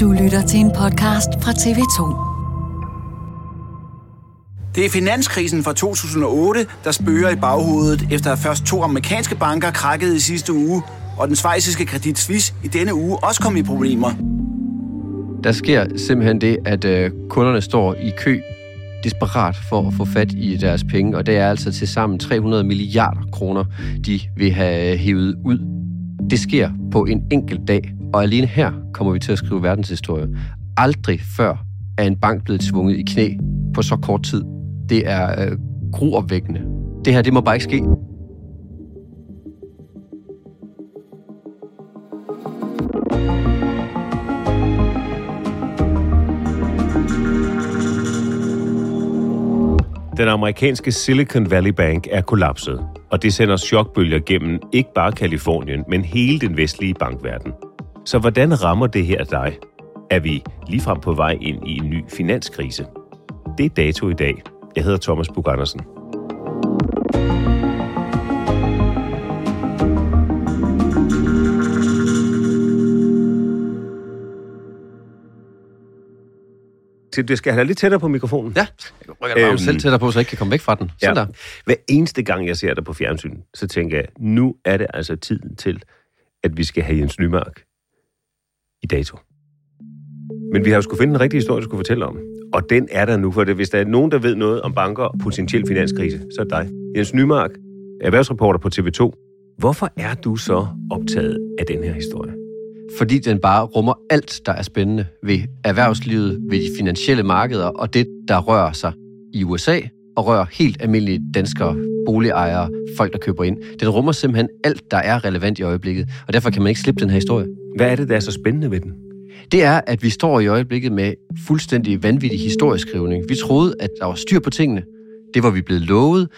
Du lytter til en podcast fra TV2. Det er finanskrisen fra 2008, der spørger i baghovedet, efter at først to amerikanske banker krakkede i sidste uge, og den svejsiske kredit Suisse i denne uge også kom i problemer. Der sker simpelthen det, at øh, kunderne står i kø desperat for at få fat i deres penge, og det er altså til sammen 300 milliarder kroner, de vil have hævet ud. Det sker på en enkelt dag, og alene her kommer vi til at skrive verdenshistorie. Aldrig før er en bank blevet tvunget i knæ på så kort tid. Det er øh, gruopvækkende. Det her, det må bare ikke ske. Den amerikanske Silicon Valley Bank er kollapset, og det sender chokbølger gennem ikke bare Kalifornien, men hele den vestlige bankverden. Så hvordan rammer det her dig? Er vi ligefrem på vej ind i en ny finanskrise? Det er dato i dag. Jeg hedder Thomas Bug Andersen. Det skal have dig lidt tættere på mikrofonen. Ja, jeg rykker Øhm, selv tættere på, så jeg ikke kan komme væk fra den. Sådan Ja. der. Hver eneste gang, jeg ser dig på fjernsyn, så tænker jeg, nu er det altså tiden til, at vi skal have Jens Nymark i dato. Men vi har jo skulle finde en rigtig historie, du skulle fortælle om. Og den er der nu, for det, hvis der er nogen, der ved noget om banker og potentiel finanskrise, så er det dig. Jens Nymark, erhvervsreporter på TV2. Hvorfor er du så optaget af den her historie? fordi den bare rummer alt, der er spændende ved erhvervslivet, ved de finansielle markeder og det, der rører sig i USA og rører helt almindelige danskere, boligejere, folk, der køber ind. Den rummer simpelthen alt, der er relevant i øjeblikket, og derfor kan man ikke slippe den her historie. Hvad er det, der er så spændende ved den? Det er, at vi står i øjeblikket med fuldstændig vanvittig historieskrivning. Vi troede, at der var styr på tingene. Det var vi blevet lovet.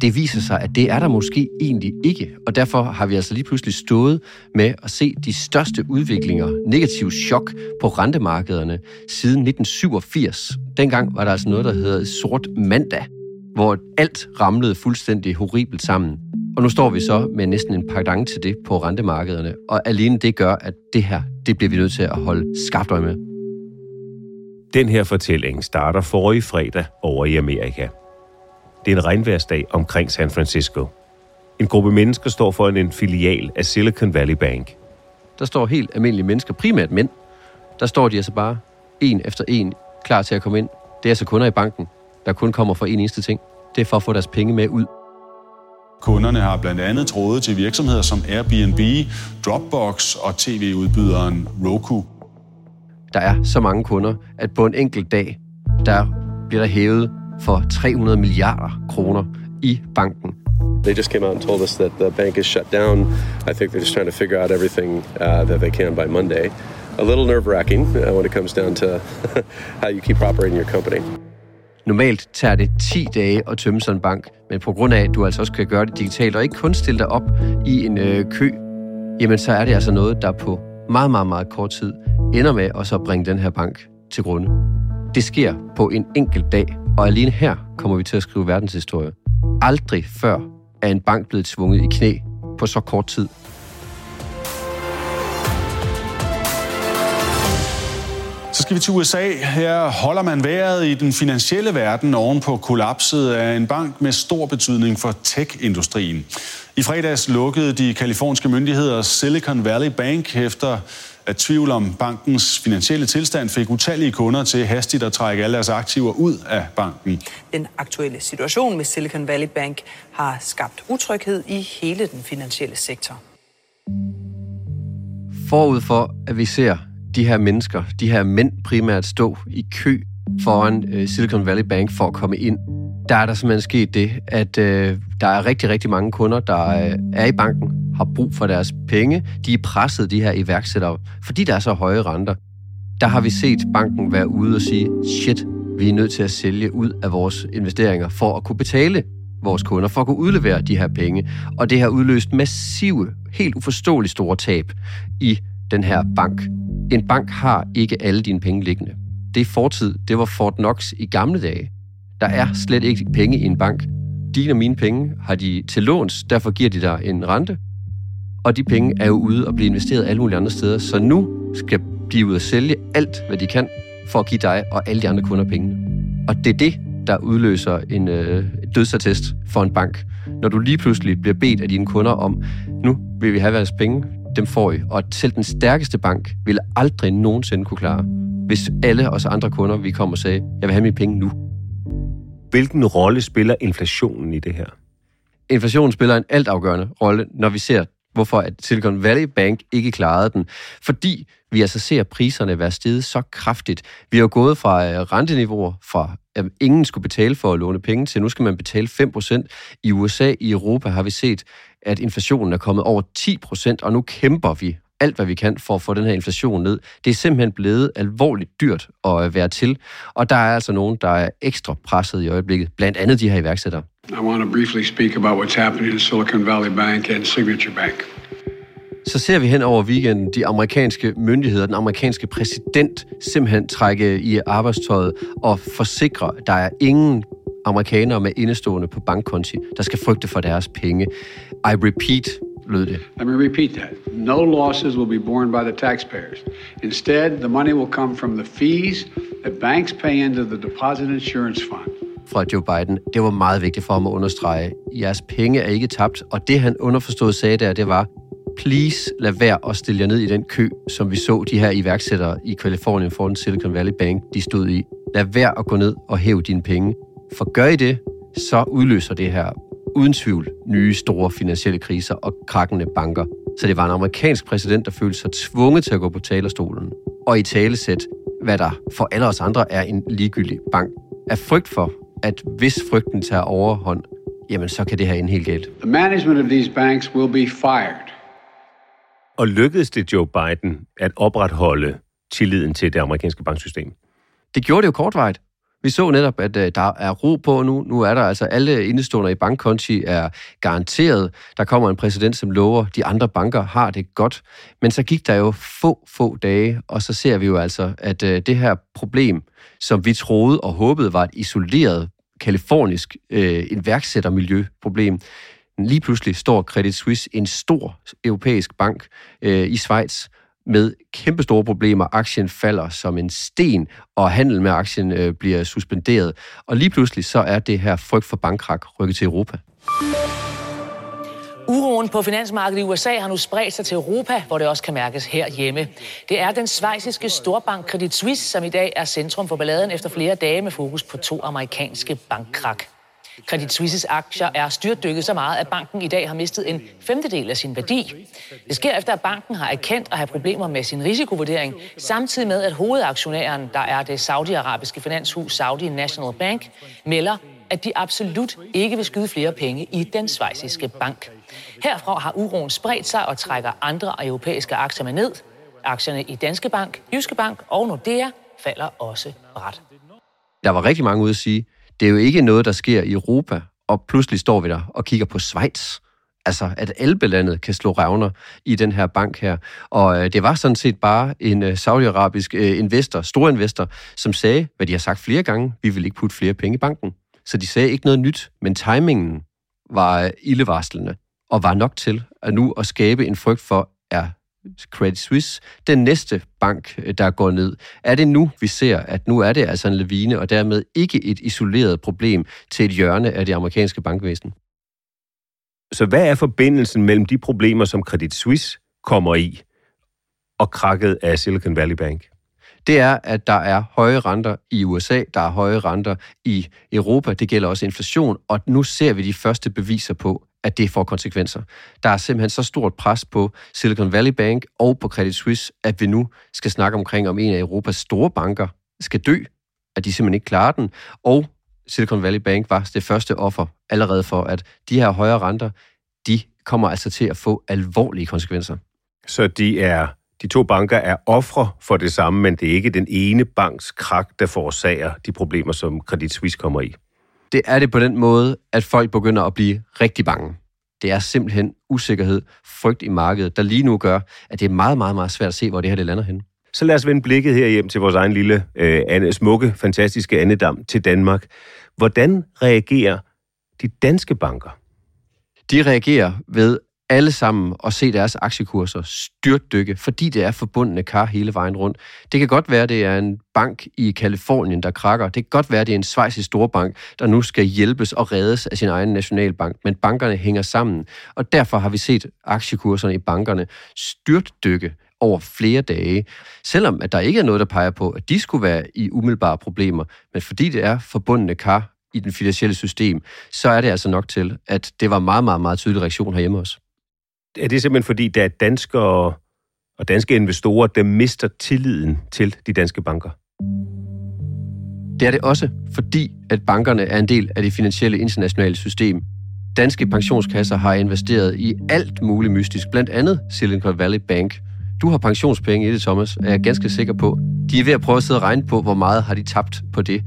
Det viser sig, at det er der måske egentlig ikke. Og derfor har vi altså lige pludselig stået med at se de største udviklinger, negativ chok på rentemarkederne siden 1987. Dengang var der altså noget, der hedder sort mandag, hvor alt ramlede fuldstændig horribelt sammen. Og nu står vi så med næsten en pardon til det på rentemarkederne. Og alene det gør, at det her, det bliver vi nødt til at holde skarpt øje med. Den her fortælling starter forrige fredag over i Amerika. Det er en regnværsdag omkring San Francisco. En gruppe mennesker står foran en filial af Silicon Valley Bank. Der står helt almindelige mennesker, primært mænd. Der står de altså bare en efter en klar til at komme ind. Det er altså kunder i banken, der kun kommer for en eneste ting. Det er for at få deres penge med ud. Kunderne har blandt andet tråde til virksomheder som Airbnb, Dropbox og tv-udbyderen Roku. Der er så mange kunder, at på en enkelt dag, der bliver der hævet for 300 milliarder kroner i banken. They just came out and told us that the bank is shut down. I think they're just trying to figure out everything uh, that they can by Monday. A little nerve wracking uh, when it comes down to how you keep operating your company. Normalt tager det 10 dage at tømme sådan en bank, men på grund af, at du altså også kan gøre det digitalt og ikke kun stille dig op i en øh, kø, jamen så er det altså noget, der på meget, meget, meget kort tid ender med at så bringe den her bank til grunde. Det sker på en enkelt dag, og alene her kommer vi til at skrive verdenshistorie. Aldrig før er en bank blevet tvunget i knæ på så kort tid. Skal vi til USA. Her holder man vejret i den finansielle verden oven på kollapset af en bank med stor betydning for tech-industrien. I fredags lukkede de kaliforniske myndigheder Silicon Valley Bank efter at tvivl om bankens finansielle tilstand fik utallige kunder til hastigt at trække alle deres aktiver ud af banken. Den aktuelle situation med Silicon Valley Bank har skabt utryghed i hele den finansielle sektor. Forud for, at vi ser de her mennesker, de her mænd primært stå i kø foran øh, Silicon Valley Bank for at komme ind, der er der simpelthen sket det, at øh, der er rigtig, rigtig mange kunder, der øh, er i banken, har brug for deres penge. De er presset, de her iværksættere, fordi der er så høje renter. Der har vi set banken være ude og sige, shit, vi er nødt til at sælge ud af vores investeringer for at kunne betale vores kunder, for at kunne udlevere de her penge. Og det har udløst massive, helt uforståeligt store tab i den her bank. En bank har ikke alle dine penge liggende. Det er fortid. Det var Fort Knox i gamle dage. Der er slet ikke penge i en bank. Dine og mine penge har de til låns, derfor giver de dig en rente. Og de penge er jo ude og blive investeret alle mulige andre steder. Så nu skal de ud og sælge alt, hvad de kan, for at give dig og alle de andre kunder pengene. Og det er det, der udløser en øh, dødsattest for en bank. Når du lige pludselig bliver bedt af dine kunder om, nu vil vi have deres penge, dem får I. Og selv den stærkeste bank ville aldrig nogensinde kunne klare, hvis alle os andre kunder, vi kom og sagde, jeg vil have mine penge nu. Hvilken rolle spiller inflationen i det her? Inflationen spiller en altafgørende rolle, når vi ser, hvorfor at Silicon Valley Bank ikke klarede den. Fordi vi altså ser priserne være steget så kraftigt. Vi har gået fra øh, renteniveauer, fra at ingen skulle betale for at låne penge, til nu skal man betale 5%. I USA, i Europa har vi set, at inflationen er kommet over 10%, og nu kæmper vi alt, hvad vi kan for at få den her inflation ned. Det er simpelthen blevet alvorligt dyrt at være til, og der er altså nogen, der er ekstra presset i øjeblikket, blandt andet de her iværksættere. I want to briefly speak about what's happening in Silicon Valley Bank and Signature Bank. Så ser vi hen over weekenden de amerikanske myndigheder, den amerikanske præsident simpelthen trække i arbejdstøjet og forsikre, at der er ingen amerikanere med indestående på bankkonti, der skal frygte for deres penge. I repeat, lød det. Let me repeat that. No losses will be borne by the taxpayers. Instead, the money will come from the fees that banks pay into the Deposit Insurance Fund. Fra Joe Biden. Det var meget vigtigt for ham at understrege. Jeres penge er ikke tabt. Og det han underforstået sagde der, det var, please lad være at stille jer ned i den kø, som vi så de her iværksættere i Kalifornien foran Silicon Valley Bank, de stod i. Lad være at gå ned og hæve dine penge. For gør I det, så udløser det her uden tvivl nye store finansielle kriser og krakkende banker. Så det var en amerikansk præsident, der følte sig tvunget til at gå på talerstolen og i talesæt, hvad der for alle os andre er en ligegyldig bank. Af frygt for, at hvis frygten tager overhånd, jamen så kan det her en helt galt. The management of these banks will be fired. Og lykkedes det Joe Biden at opretholde tilliden til det amerikanske banksystem? Det gjorde det jo kortvarigt. Vi så netop, at øh, der er ro på nu. Nu er der altså alle indestående i bankkonti er garanteret. Der kommer en præsident, som lover, de andre banker har det godt. Men så gik der jo få, få dage, og så ser vi jo altså, at øh, det her problem, som vi troede og håbede var et isoleret kalifornisk øh, iværksættermiljøproblem, lige pludselig står Credit Suisse, en stor europæisk bank øh, i Schweiz, med kæmpe store problemer. Aktien falder som en sten, og handel med aktien øh, bliver suspenderet. Og lige pludselig så er det her frygt for bankkrak rykket til Europa. Uroen på finansmarkedet i USA har nu spredt sig til Europa, hvor det også kan mærkes herhjemme. Det er den svejsiske storbank Credit Suisse, som i dag er centrum for balladen efter flere dage med fokus på to amerikanske bankkrak. Credit Suisses aktier er styrtdykket så meget, at banken i dag har mistet en femtedel af sin værdi. Det sker efter, at banken har erkendt at have problemer med sin risikovurdering, samtidig med, at hovedaktionæren, der er det saudiarabiske finanshus Saudi National Bank, melder, at de absolut ikke vil skyde flere penge i den svejsiske bank. Herfra har uroen spredt sig og trækker andre europæiske aktier med ned. Aktierne i Danske Bank, Jyske Bank og Nordea falder også bræt. Der var rigtig mange ude at sige, det er jo ikke noget, der sker i Europa, og pludselig står vi der og kigger på Schweiz. altså at albelandet kan slå revner i den her bank her. Og øh, det var sådan set bare en øh, saudiarabisk øh, investor, stor investor, som sagde, hvad de har sagt flere gange, vi vil ikke putte flere penge i banken. Så de sagde ikke noget nyt, men timingen var øh, ildevarslende og var nok til at nu at skabe en frygt for, er Credit Suisse den næste bank, øh, der går ned? Er det nu, vi ser, at nu er det altså en lavine, og dermed ikke et isoleret problem til et hjørne af det amerikanske bankvæsen? Så hvad er forbindelsen mellem de problemer, som Credit Suisse kommer i, og krakket af Silicon Valley Bank? det er, at der er høje renter i USA, der er høje renter i Europa, det gælder også inflation, og nu ser vi de første beviser på, at det får konsekvenser. Der er simpelthen så stort pres på Silicon Valley Bank og på Credit Suisse, at vi nu skal snakke omkring, om en af Europas store banker skal dø, at de simpelthen ikke klarer den, og Silicon Valley Bank var det første offer allerede for, at de her højere renter, de kommer altså til at få alvorlige konsekvenser. Så de er de to banker er ofre for det samme, men det er ikke den ene banks krak, der forårsager de problemer, som Credit Suisse kommer i. Det er det på den måde, at folk begynder at blive rigtig bange. Det er simpelthen usikkerhed, frygt i markedet, der lige nu gør, at det er meget, meget, meget svært at se, hvor det her det lander hen. Så lad os vende blikket her hjem til vores egen lille, øh, smukke, fantastiske andedam til Danmark. Hvordan reagerer de danske banker? De reagerer ved alle sammen at se deres aktiekurser styrtdykke, fordi det er forbundne kar hele vejen rundt. Det kan godt være, det er en bank i Kalifornien, der krakker. Det kan godt være, det er en svejsisk storbank, der nu skal hjælpes og reddes af sin egen nationalbank. Men bankerne hænger sammen, og derfor har vi set aktiekurserne i bankerne styrtdykke over flere dage, selvom at der ikke er noget, der peger på, at de skulle være i umiddelbare problemer, men fordi det er forbundne kar i den finansielle system, så er det altså nok til, at det var meget, meget, meget tydelig reaktion herhjemme også er det simpelthen fordi, der er danskere og danske investorer, der mister tilliden til de danske banker? Det er det også, fordi at bankerne er en del af det finansielle internationale system. Danske pensionskasser har investeret i alt muligt mystisk, blandt andet Silicon Valley Bank. Du har pensionspenge i det, Thomas, er jeg ganske sikker på. De er ved at prøve at sidde og regne på, hvor meget har de tabt på det.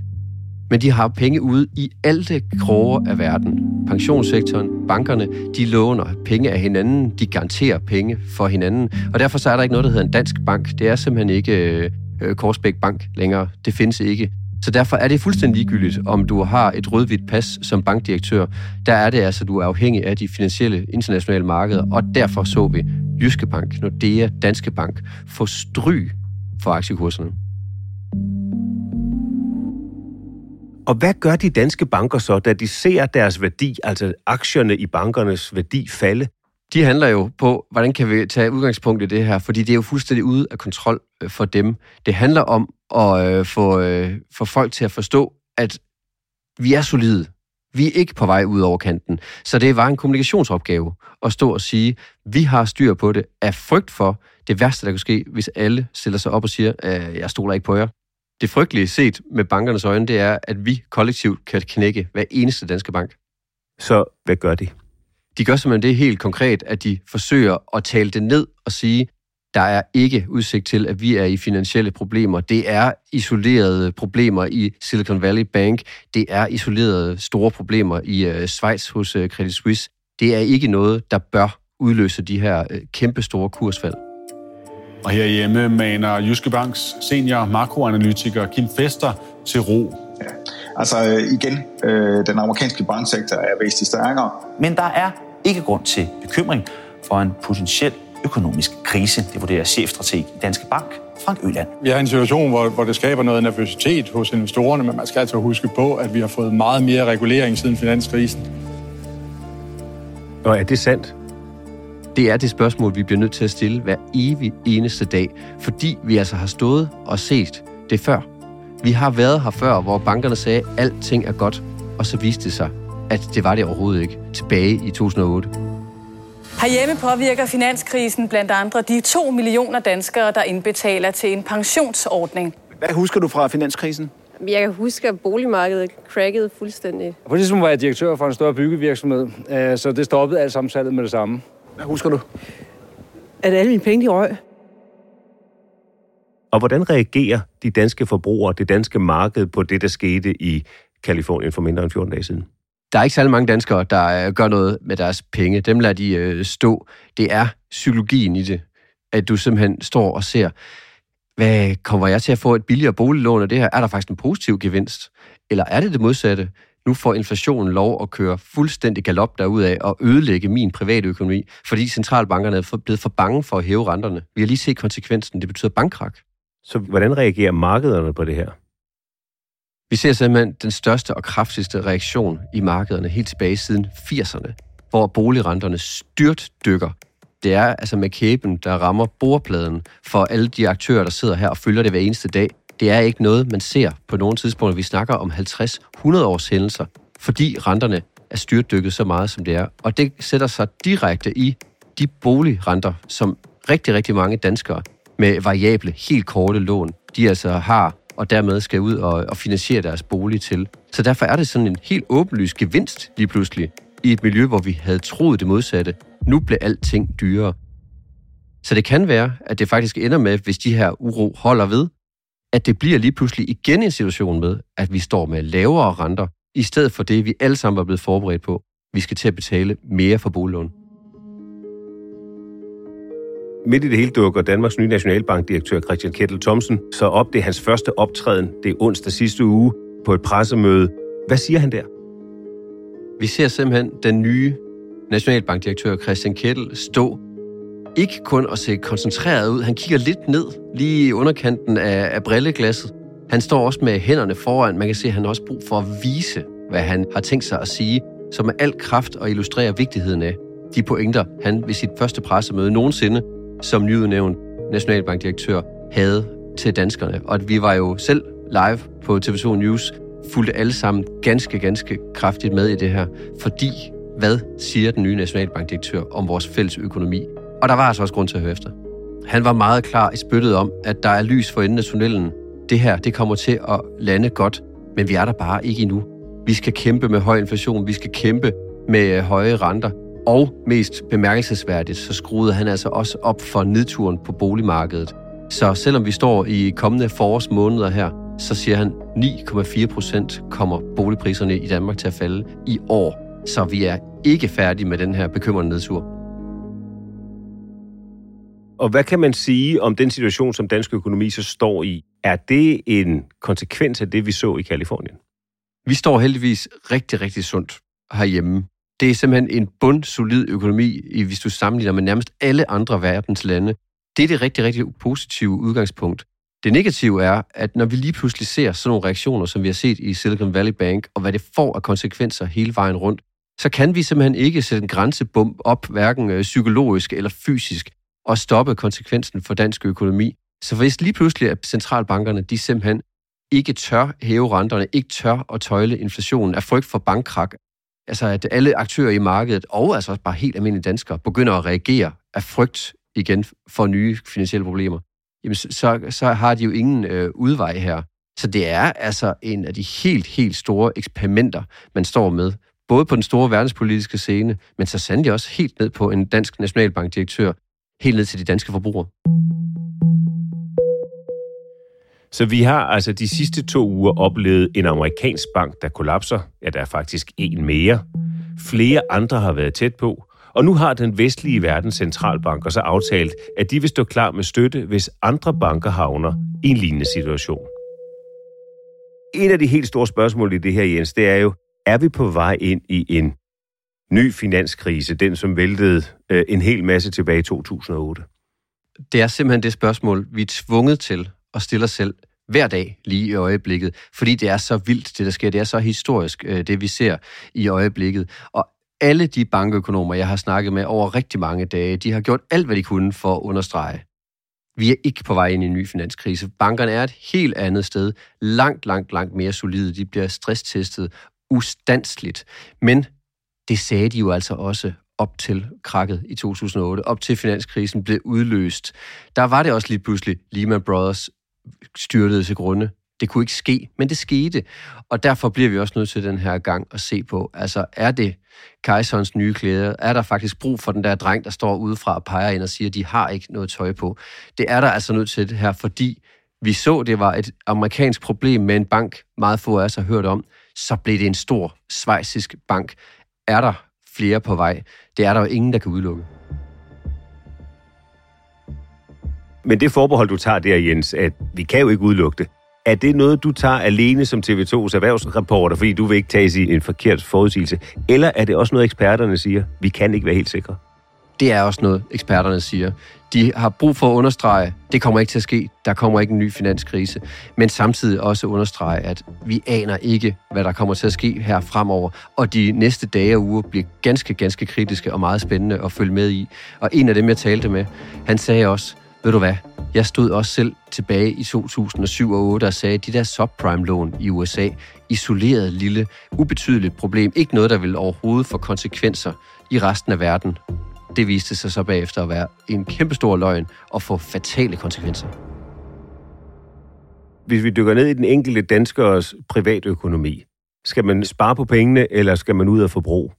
Men de har penge ude i alle kroger af verden. Pensionssektoren, bankerne, de låner penge af hinanden, de garanterer penge for hinanden, og derfor så er der ikke noget, der hedder en dansk bank. Det er simpelthen ikke øh, Korsbæk Bank længere. Det findes ikke. Så derfor er det fuldstændig ligegyldigt, om du har et rødhvidt pas som bankdirektør. Der er det altså, du er afhængig af de finansielle internationale markeder, og derfor så vi Jyske Bank, Nordea, Danske Bank få stry for aktiekurserne. Og hvad gør de danske banker så, da de ser deres værdi, altså aktierne i bankernes værdi falde? De handler jo på, hvordan kan vi tage udgangspunkt i det her, fordi det er jo fuldstændig ude af kontrol øh, for dem. Det handler om at øh, få, øh, få folk til at forstå, at vi er solide. Vi er ikke på vej ud over kanten. Så det var en kommunikationsopgave at stå og sige, vi har styr på det af frygt for det værste, der kan ske, hvis alle stiller sig op og siger, øh, jeg stoler ikke på jer. Det frygtelige set med bankernes øjne, det er, at vi kollektivt kan knække hver eneste danske bank. Så hvad gør de? De gør simpelthen det helt konkret, at de forsøger at tale det ned og sige, der er ikke udsigt til, at vi er i finansielle problemer. Det er isolerede problemer i Silicon Valley Bank. Det er isolerede store problemer i uh, Schweiz hos uh, Credit Suisse. Det er ikke noget, der bør udløse de her uh, kæmpe store kursfald. Og herhjemme maner Jyske Banks senior makroanalytiker Kim Fester til ro. Ja. Altså øh, igen, øh, den amerikanske banksektor er væsentligt stærkere. Men der er ikke grund til bekymring for en potentiel økonomisk krise, det vurderer chefstrateg i Danske Bank, Frank Øland. Vi er i en situation, hvor, hvor det skaber noget nervøsitet hos investorerne, men man skal altså huske på, at vi har fået meget mere regulering siden finanskrisen. Og er det sandt? Det er det spørgsmål, vi bliver nødt til at stille hver evig eneste dag, fordi vi altså har stået og set det før. Vi har været her før, hvor bankerne sagde, at alting er godt, og så viste det sig, at det var det overhovedet ikke, tilbage i 2008. Herhjemme påvirker finanskrisen blandt andre de 2 millioner danskere, der indbetaler til en pensionsordning. Hvad husker du fra finanskrisen? Jeg kan huske, at boligmarkedet crackede fuldstændig. På det tidspunkt var jeg direktør for en større byggevirksomhed, øh, så det stoppede alt sammen salget med det samme. Hvad husker du? At alle mine penge, de røg. Og hvordan reagerer de danske forbrugere, det danske marked på det, der skete i Kalifornien for mindre end 14 dage siden? Der er ikke særlig mange danskere, der øh, gør noget med deres penge. Dem lader de øh, stå. Det er psykologien i det, at du simpelthen står og ser, hvad kommer jeg til at få et billigere boliglån af det her? Er der faktisk en positiv gevinst? Eller er det det modsatte? Nu får inflationen lov at køre fuldstændig galop derudad og ødelægge min private økonomi, fordi centralbankerne er blevet for bange for at hæve renterne. Vi har lige set konsekvensen. Det betyder bankkrak. Så hvordan reagerer markederne på det her? Vi ser simpelthen den største og kraftigste reaktion i markederne helt tilbage siden 80'erne, hvor boligrenterne styrt dykker. Det er altså med kæben, der rammer bordpladen for alle de aktører, der sidder her og følger det hver eneste dag. Det er ikke noget, man ser på nogle tidspunkter. Vi snakker om 50-100 års hændelser, fordi renterne er styrtdykket så meget, som det er. Og det sætter sig direkte i de boligrenter, som rigtig, rigtig mange danskere med variable, helt korte lån, de altså har og dermed skal ud og, og finansiere deres bolig til. Så derfor er det sådan en helt åbenlyst gevinst lige pludselig i et miljø, hvor vi havde troet det modsatte. Nu bliver alting dyrere. Så det kan være, at det faktisk ender med, hvis de her uro holder ved, at det bliver lige pludselig igen en situation med, at vi står med lavere renter, i stedet for det, vi alle sammen var blevet forberedt på. Vi skal til at betale mere for boliglån. Midt i det hele dukker Danmarks nye nationalbankdirektør Christian Kettel Thomsen så op. Det er hans første optræden. Det er onsdag sidste uge på et pressemøde. Hvad siger han der? Vi ser simpelthen den nye nationalbankdirektør Christian Kettel stå ikke kun at se koncentreret ud. Han kigger lidt ned, lige i underkanten af, af brilleglasset. Han står også med hænderne foran. Man kan se, at han har også brug for at vise, hvad han har tænkt sig at sige, som med al kraft og illustrerer vigtigheden af de pointer, han ved sit første pressemøde nogensinde som nyudnævnt nationalbankdirektør havde til danskerne. Og at vi var jo selv live på TV2 News, fulgte alle sammen ganske, ganske kraftigt med i det her, fordi hvad siger den nye nationalbankdirektør om vores fælles økonomi? Og der var altså også grund til at høre efter. Han var meget klar i spyttet om, at der er lys for enden af tunnelen. Det her, det kommer til at lande godt, men vi er der bare ikke endnu. Vi skal kæmpe med høj inflation, vi skal kæmpe med øh, høje renter, og mest bemærkelsesværdigt, så skruede han altså også op for nedturen på boligmarkedet. Så selvom vi står i kommende forårsmåneder her, så siger han, 9,4 procent kommer boligpriserne i Danmark til at falde i år. Så vi er ikke færdige med den her bekymrende nedtur. Og hvad kan man sige om den situation, som dansk økonomi så står i? Er det en konsekvens af det, vi så i Kalifornien? Vi står heldigvis rigtig, rigtig sundt herhjemme det er simpelthen en bundsolid økonomi, hvis du sammenligner med nærmest alle andre verdens lande. Det er det rigtig, rigtig positive udgangspunkt. Det negative er, at når vi lige pludselig ser sådan nogle reaktioner, som vi har set i Silicon Valley Bank, og hvad det får af konsekvenser hele vejen rundt, så kan vi simpelthen ikke sætte en grænsebump op, hverken øh, psykologisk eller fysisk, og stoppe konsekvensen for dansk økonomi. Så hvis lige pludselig at centralbankerne, de simpelthen ikke tør hæve renterne, ikke tør at tøjle inflationen af frygt for bankkrak, altså at alle aktører i markedet, og altså også bare helt almindelige danskere, begynder at reagere af frygt igen for nye finansielle problemer, jamen så, så har de jo ingen øh, udvej her. Så det er altså en af de helt, helt store eksperimenter, man står med, både på den store verdenspolitiske scene, men så sandelig også helt ned på en dansk nationalbankdirektør, helt ned til de danske forbrugere. Så vi har altså de sidste to uger oplevet en amerikansk bank, der kollapser. Ja, der er faktisk en mere. Flere andre har været tæt på. Og nu har den vestlige verdens centralbanker så aftalt, at de vil stå klar med støtte, hvis andre banker havner i en lignende situation. En af de helt store spørgsmål i det her, Jens, det er jo, er vi på vej ind i en ny finanskrise, den som væltede øh, en hel masse tilbage i 2008? Det er simpelthen det spørgsmål, vi er tvunget til at stille os selv hver dag lige i øjeblikket, fordi det er så vildt, det der sker. Det er så historisk, øh, det vi ser i øjeblikket. Og alle de bankøkonomer, jeg har snakket med over rigtig mange dage, de har gjort alt, hvad de kunne for at understrege. Vi er ikke på vej ind i en ny finanskrise. Bankerne er et helt andet sted. Langt, langt, langt mere solide. De bliver stresstestet ustandsligt. Men det sagde de jo altså også op til krakket i 2008, op til finanskrisen blev udløst. Der var det også lige pludselig Lehman Brothers styrtede til grunde. Det kunne ikke ske, men det skete. Og derfor bliver vi også nødt til den her gang at se på, altså er det kejserens nye klæder? Er der faktisk brug for den der dreng, der står udefra og peger ind og siger, at de har ikke noget tøj på? Det er der altså nødt til det her, fordi vi så, det var et amerikansk problem med en bank, meget få af os har hørt om, så blev det en stor svejsisk bank. Er der flere på vej? Det er der jo ingen, der kan udelukke. Men det forbehold, du tager der, Jens, at vi kan jo ikke udelukke det. Er det noget, du tager alene som TV2's erhvervsreporter, fordi du vil ikke tage i en forkert forudsigelse? Eller er det også noget, eksperterne siger, vi kan ikke være helt sikre? Det er også noget, eksperterne siger. De har brug for at understrege, det kommer ikke til at ske, der kommer ikke en ny finanskrise, men samtidig også understrege, at vi aner ikke, hvad der kommer til at ske her fremover, og de næste dage og uger bliver ganske, ganske kritiske og meget spændende at følge med i. Og en af dem, jeg talte med, han sagde også, ved du hvad, jeg stod også selv tilbage i 2007 og 2008 og sagde, at de der subprime-lån i USA, isoleret lille, ubetydeligt problem, ikke noget, der vil overhovedet få konsekvenser i resten af verden. Det viste sig så bagefter at være en kæmpestor løgn og få fatale konsekvenser. Hvis vi dykker ned i den enkelte danskers privatøkonomi, skal man spare på pengene, eller skal man ud og forbruge?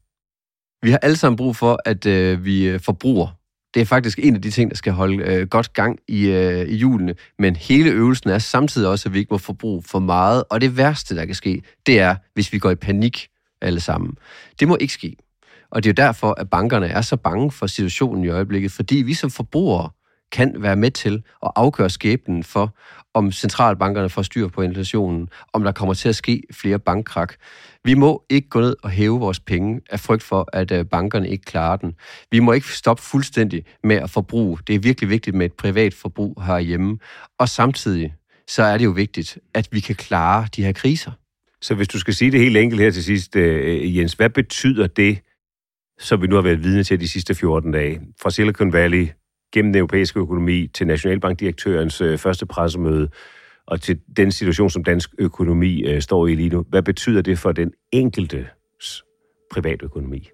Vi har alle sammen brug for, at øh, vi øh, forbruger det er faktisk en af de ting, der skal holde øh, godt gang i, øh, i julene. Men hele øvelsen er samtidig også, at vi ikke må forbruge for meget. Og det værste, der kan ske, det er, hvis vi går i panik alle sammen. Det må ikke ske. Og det er jo derfor, at bankerne er så bange for situationen i øjeblikket, fordi vi som forbrugere kan være med til at afgøre skæbnen for, om centralbankerne får styr på inflationen, om der kommer til at ske flere bankkrak. Vi må ikke gå ned og hæve vores penge af frygt for, at øh, bankerne ikke klarer den. Vi må ikke stoppe fuldstændig med at forbruge. Det er virkelig vigtigt med et privat forbrug herhjemme. Og samtidig så er det jo vigtigt, at vi kan klare de her kriser. Så hvis du skal sige det helt enkelt her til sidst, øh, Jens, hvad betyder det, som vi nu har været vidne til de sidste 14 dage, fra Silicon Valley gennem den europæiske økonomi til Nationalbankdirektørens øh, første pressemøde, og til den situation, som dansk økonomi øh, står i lige nu. Hvad betyder det for den enkelte privatøkonomi?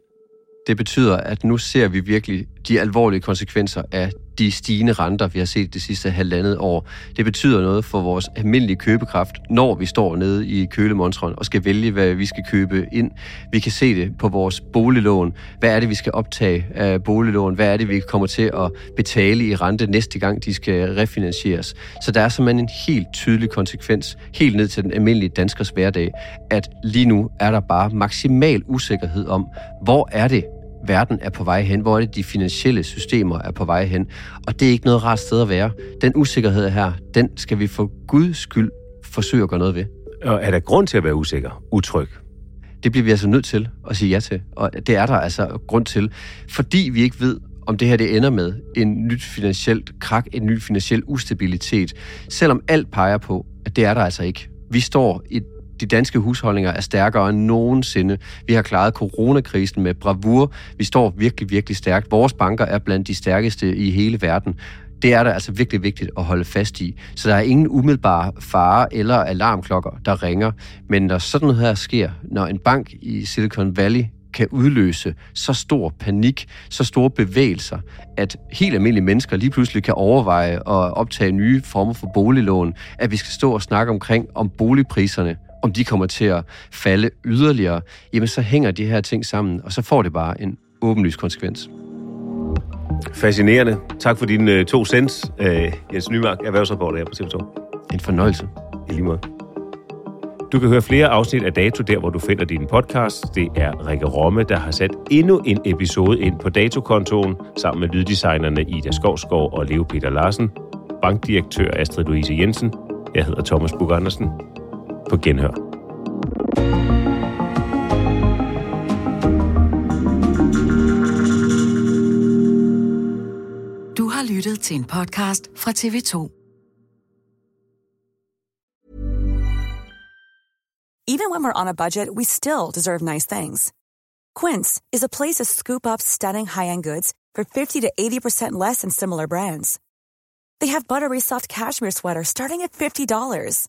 Det betyder, at nu ser vi virkelig de alvorlige konsekvenser af de stigende renter, vi har set det sidste halvandet år. Det betyder noget for vores almindelige købekraft, når vi står nede i kølemontren og skal vælge, hvad vi skal købe ind. Vi kan se det på vores boliglån. Hvad er det, vi skal optage af boliglån? Hvad er det, vi kommer til at betale i rente næste gang, de skal refinansieres? Så der er simpelthen en helt tydelig konsekvens, helt ned til den almindelige danskers hverdag, at lige nu er der bare maksimal usikkerhed om, hvor er det, verden er på vej hen, hvor er det, de finansielle systemer er på vej hen. Og det er ikke noget rart sted at være. Den usikkerhed her, den skal vi for Guds skyld forsøge at gøre noget ved. Og er der grund til at være usikker, utryg? Det bliver vi altså nødt til at sige ja til. Og det er der altså grund til. Fordi vi ikke ved, om det her det ender med en nyt finansielt krak, en ny finansiel ustabilitet. Selvom alt peger på, at det er der altså ikke. Vi står i de danske husholdninger er stærkere end nogensinde. Vi har klaret coronakrisen med bravur. Vi står virkelig, virkelig stærkt. Vores banker er blandt de stærkeste i hele verden. Det er der altså virkelig vigtigt at holde fast i. Så der er ingen umiddelbare fare eller alarmklokker, der ringer. Men når sådan noget her sker, når en bank i Silicon Valley kan udløse så stor panik, så store bevægelser, at helt almindelige mennesker lige pludselig kan overveje at optage nye former for boliglån, at vi skal stå og snakke omkring, om boligpriserne om de kommer til at falde yderligere, jamen så hænger de her ting sammen, og så får det bare en åbenlyst konsekvens. Fascinerende. Tak for dine uh, to cents, uh, Jens Nymark, erhvervsreporter her på TV2. En fornøjelse. I lige måde. Du kan høre flere afsnit af Dato, der hvor du finder din podcast. Det er Rikke Romme, der har sat endnu en episode ind på Dato-kontoen, sammen med lyddesignerne Ida Skovskov og Leo Peter Larsen, bankdirektør Astrid Louise Jensen. Jeg hedder Thomas Bug Andersen. På genhør. Du har lyttet til en podcast fra TV2. Even when we're on a budget, we still deserve nice things. Quince is a place to scoop up stunning high-end goods for 50 to 80% less than similar brands. They have buttery soft cashmere sweaters starting at $50,